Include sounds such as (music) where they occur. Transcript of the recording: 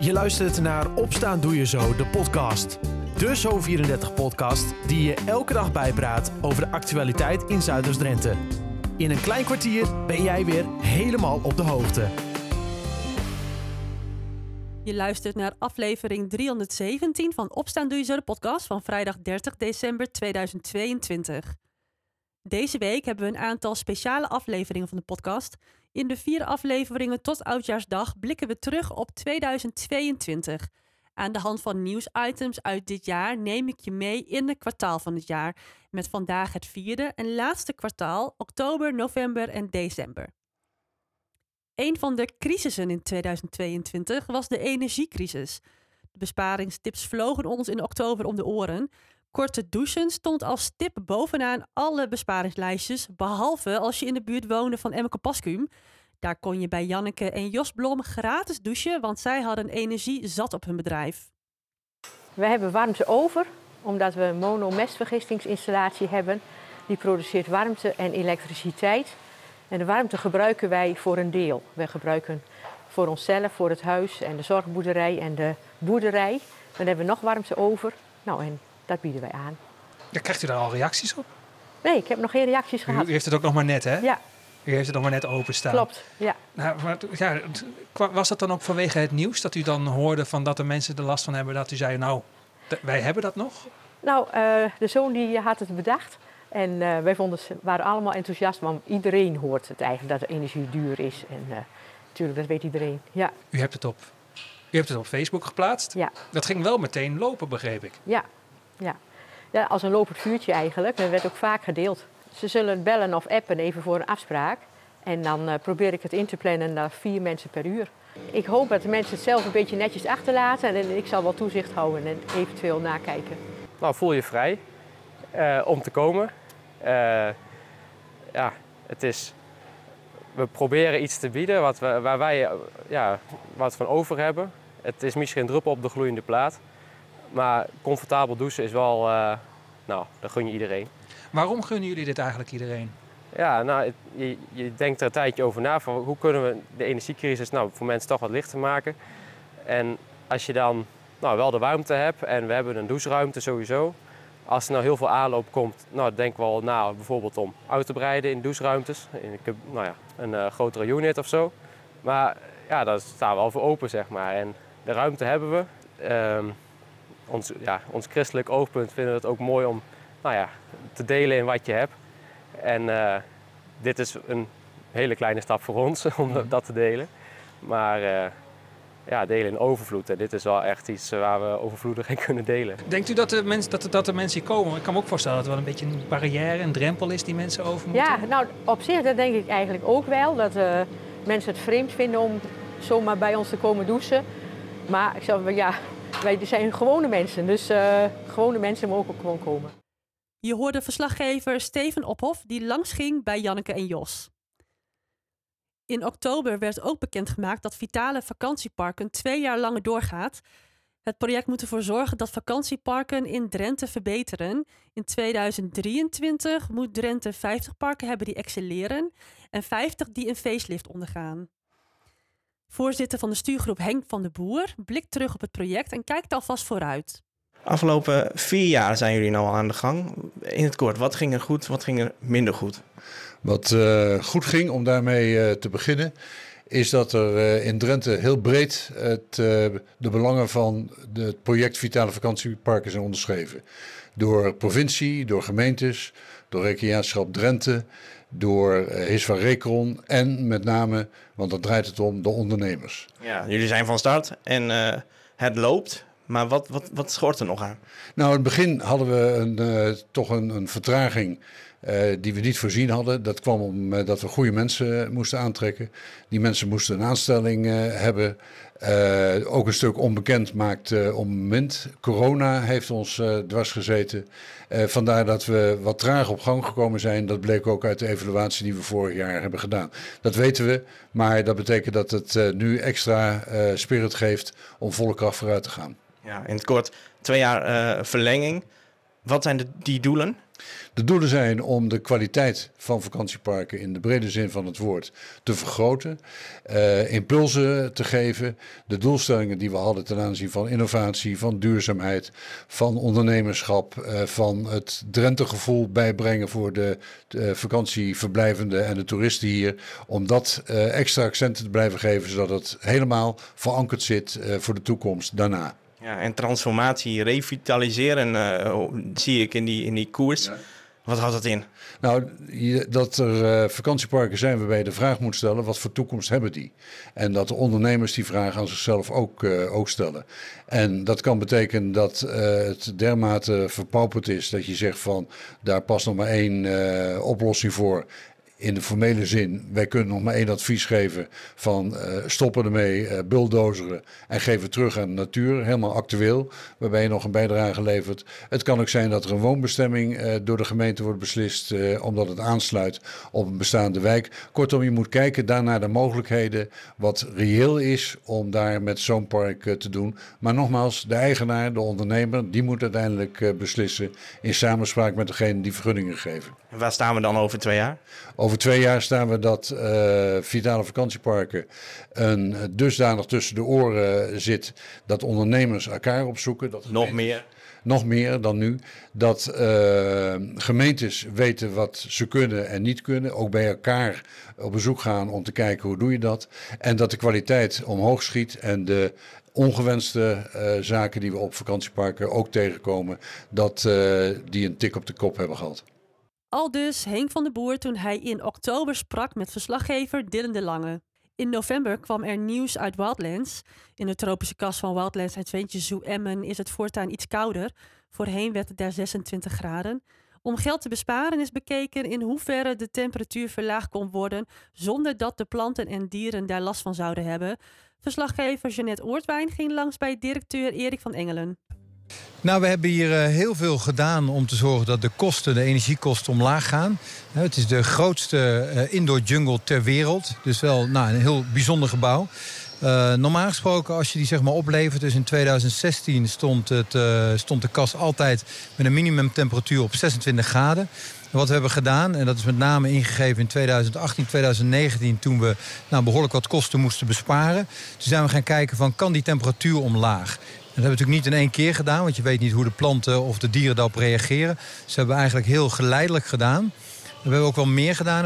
Je luistert naar Opstaan Doe Je Zo, de podcast. De Zo34-podcast die je elke dag bijpraat over de actualiteit in Zuiders-Drenthe. In een klein kwartier ben jij weer helemaal op de hoogte. Je luistert naar aflevering 317 van Opstaan Doe Je Zo, de podcast van vrijdag 30 december 2022. Deze week hebben we een aantal speciale afleveringen van de podcast. In de vier afleveringen tot Oudjaarsdag blikken we terug op 2022. Aan de hand van nieuwsitems uit dit jaar neem ik je mee in het kwartaal van het jaar. Met vandaag het vierde en laatste kwartaal, oktober, november en december. Een van de crisissen in 2022 was de energiecrisis. De besparingstips vlogen ons in oktober om de oren. Korte douchen stond als tip bovenaan alle besparingslijstjes, behalve als je in de buurt woonde van Emmeke Pascuum. Daar kon je bij Janneke en Jos Blom gratis douchen, want zij hadden energie zat op hun bedrijf. We hebben warmte over, omdat we een monomestvergistingsinstallatie hebben. Die produceert warmte en elektriciteit. En de warmte gebruiken wij voor een deel. We gebruiken voor onszelf, voor het huis en de zorgboerderij en de boerderij. Dan hebben we nog warmte over. Nou, en dat bieden wij aan. Ja, krijgt u daar al reacties op? Nee, ik heb nog geen reacties gehad. U heeft het ook nog maar net, hè? Ja, U heeft het nog maar net openstaan. klopt. Ja. Nou, maar, ja, was dat dan ook vanwege het nieuws dat u dan hoorde van dat de mensen er last van hebben? Dat u zei, nou, wij hebben dat nog? Nou, eh, de zoon die had het bedacht. En eh, wij vonden, ze- waren allemaal enthousiast, want iedereen hoort het eigenlijk dat de energie duur is. En eh, natuurlijk, dat weet iedereen. Ja, U hebt het op, u hebt het op Facebook geplaatst. ja, Dat ging wel meteen lopen, begreep ik. ja, ja. ja als een lopend vuurtje eigenlijk. Dat werd ook vaak gedeeld. Ze zullen bellen of appen even voor een afspraak. En dan eh, probeer ik het in te plannen naar vier mensen per uur. Ik hoop dat de mensen het zelf een beetje netjes achterlaten. En ik zal wel toezicht houden en eventueel nakijken. Nou, voel je vrij eh, om te komen. Eh, ja, het is, we proberen iets te bieden wat we, waar wij ja, wat van over hebben. Het is misschien een druppel op de gloeiende plaat. Maar comfortabel douchen is wel, eh, nou, dat gun je iedereen. Waarom gunnen jullie dit eigenlijk iedereen? Ja, nou, het- je, je denkt er een tijdje over na van hoe kunnen we de energiecrisis nou, voor mensen toch wat lichter maken. En als je dan nou, wel de warmte hebt en we hebben een doucheruimte sowieso. Als er nou heel veel aanloop komt, nou, denk wel na bijvoorbeeld om uit te breiden in doucheruimtes. In nou ja, een eh, grotere unit of zo. Maar ja, daar staan we wel voor open, zeg maar. En de ruimte hebben we. Ehm, ons, ja, ons christelijk oogpunt vinden we het ook mooi om nou ja, te delen in wat je hebt. En eh, dit is een hele kleine stap voor ons (laughs) om dat- dat te delen. Maar eh, ja, delen in overvloed. En dit is wel echt iets waar we overvloedig in kunnen delen. Denkt u dat de, mens, dat, de- dat de mensen hier komen? Ik kan me ook voorstellen dat het wel een beetje een barrière, een drempel is die mensen over moeten. Ja, nou op zich dat denk ik eigenlijk ook wel. Dat eh, mensen het vreemd vinden om zomaar bij ons te komen douchen. Maar ik zou wel, ja, wij zijn gewone mensen. Dus eh, gewone mensen mogen ook gewoon komen. Je hoorde verslaggever Steven Ophof die langsging bij Janneke en Jos. In oktober werd ook bekendgemaakt dat Vitale Vakantieparken twee jaar langer doorgaat. Het project moet ervoor zorgen dat vakantieparken in Drenthe verbeteren. In 2023 moet Drenthe 50 parken hebben die excelleren en 50 die een facelift ondergaan. Voorzitter van de stuurgroep Henk van de Boer blikt terug op het project en kijkt alvast vooruit. Afgelopen vier jaar zijn jullie nou al aan de gang. In het kort, wat ging er goed, wat ging er minder goed? Wat eh, goed ging om daarmee eh, te beginnen, is dat er eh, in Drenthe heel breed het, eh, de belangen van het project Vitale Vakantieparken zijn onderschreven. Door provincie, door gemeentes, door Recreatieschap Drenthe, door eh Hisva Recron en met name, want daar draait het om, de ondernemers. Ja, jullie zijn van start en het loopt. Maar wat, wat, wat schort er nog aan? Nou, in het begin hadden we een, toch een, een vertraging eh, die we niet voorzien hadden. Dat kwam omdat we goede mensen moesten aantrekken. Die mensen moesten een aanstelling eh, hebben. Eh, ook een stuk onbekend maakt eh, om moment. Corona heeft ons eh, dwars gezeten. Eh, vandaar dat we wat traag op gang gekomen zijn. Dat bleek ook uit de evaluatie die we vorig jaar hebben gedaan. Dat weten we, maar dat betekent dat het eh, nu extra eh, spirit geeft om volle kracht vooruit te gaan. Ja, in het kort, twee jaar eh, verlenging. Wat zijn de, die doelen? De doelen zijn om de kwaliteit van vakantieparken in de brede zin van het woord te vergroten, uh, impulsen te geven, de doelstellingen die we hadden ten aanzien van innovatie, van duurzaamheid, van ondernemerschap, uh, van het Drentegevoel bijbrengen voor de, de vakantieverblijvenden en de toeristen hier, om dat uh, extra accenten te blijven geven, zodat het helemaal verankerd zit voor de toekomst daarna. Ja, en transformatie, revitaliseren zie ik in die, in die koers. Ja. Wat houdt dat in? Nou, dat er uh, vakantieparken zijn waarbij je de vraag moet stellen: wat voor toekomst hebben die? En dat de ondernemers die vraag aan zichzelf ook, uh, ook stellen. En dat kan betekenen dat uh, het dermate verpauperd is dat je zegt van daar past nog maar één oplossing voor in de formele zin, wij kunnen nog maar één advies geven van uh, stoppen ermee, uh, bulldozeren en geven terug aan de natuur. Helemaal actueel, waarbij je nog een bijdrage levert. Het kan ook zijn dat er een woonbestemming uh, door de gemeente wordt beslist, omdat het aansluit op een bestaande wijk. Kortom, je moet kijken daarnaar de mogelijkheden, wat reëel is om daar met zo'n park te doen. Maar nogmaals, de eigenaar, de ondernemer, die moet uiteindelijk beslissen in samenspraak met degene die vergunningen geven. En waar staan we dan over twee jaar? Over twee jaar staan we dat uh, Vitale Vakantieparken een dusdanig tussen de oren zit dat ondernemers elkaar opzoeken. Dat nog meer? Nog meer dan nu. Dat uh, gemeentes weten wat ze kunnen en niet kunnen. Ook bij elkaar op bezoek gaan om te kijken hoe doe je dat. En dat de kwaliteit omhoog schiet en de ongewenste uh, zaken die we op vakantieparken ook tegenkomen, dat die een tik op de kop hebben gehad. Al dus Henk van de Boer toen hij in oktober sprak met verslaggever Dylan de Lange. In november kwam er nieuws uit Wildlands. In de tropische kas van Wildlands Adventure Zoo Emmen is het voortaan iets kouder. Voorheen werd het daar 26 graden. Om geld te besparen is bekeken in hoeverre de temperatuur verlaagd kon worden zonder dat de planten en dieren daar last van zouden hebben. Verslaggever Jeanette Oortwijn ging langs bij directeur Erik van Engelen. Nou, we hebben hier uh, heel veel gedaan om te zorgen dat de kosten, de energiekosten omlaag gaan. Het is de grootste uh, indoor jungle ter wereld. Dus wel nou, een heel bijzonder gebouw. normaal gesproken, als je die zeg maar oplevert, dus in 2016 stond, het, stond de kast altijd met een minimumtemperatuur op 26 graden. En wat we hebben gedaan, en dat is met name ingegeven in 2018, 2019... toen we nou, behoorlijk wat kosten moesten besparen. Toen zijn we gaan kijken van, kan die temperatuur omlaag? Dat hebben we natuurlijk niet in één keer gedaan, want je weet niet hoe de planten of de dieren daarop reageren. Dus hebben we eigenlijk heel geleidelijk gedaan. We hebben ook wel meer gedaan.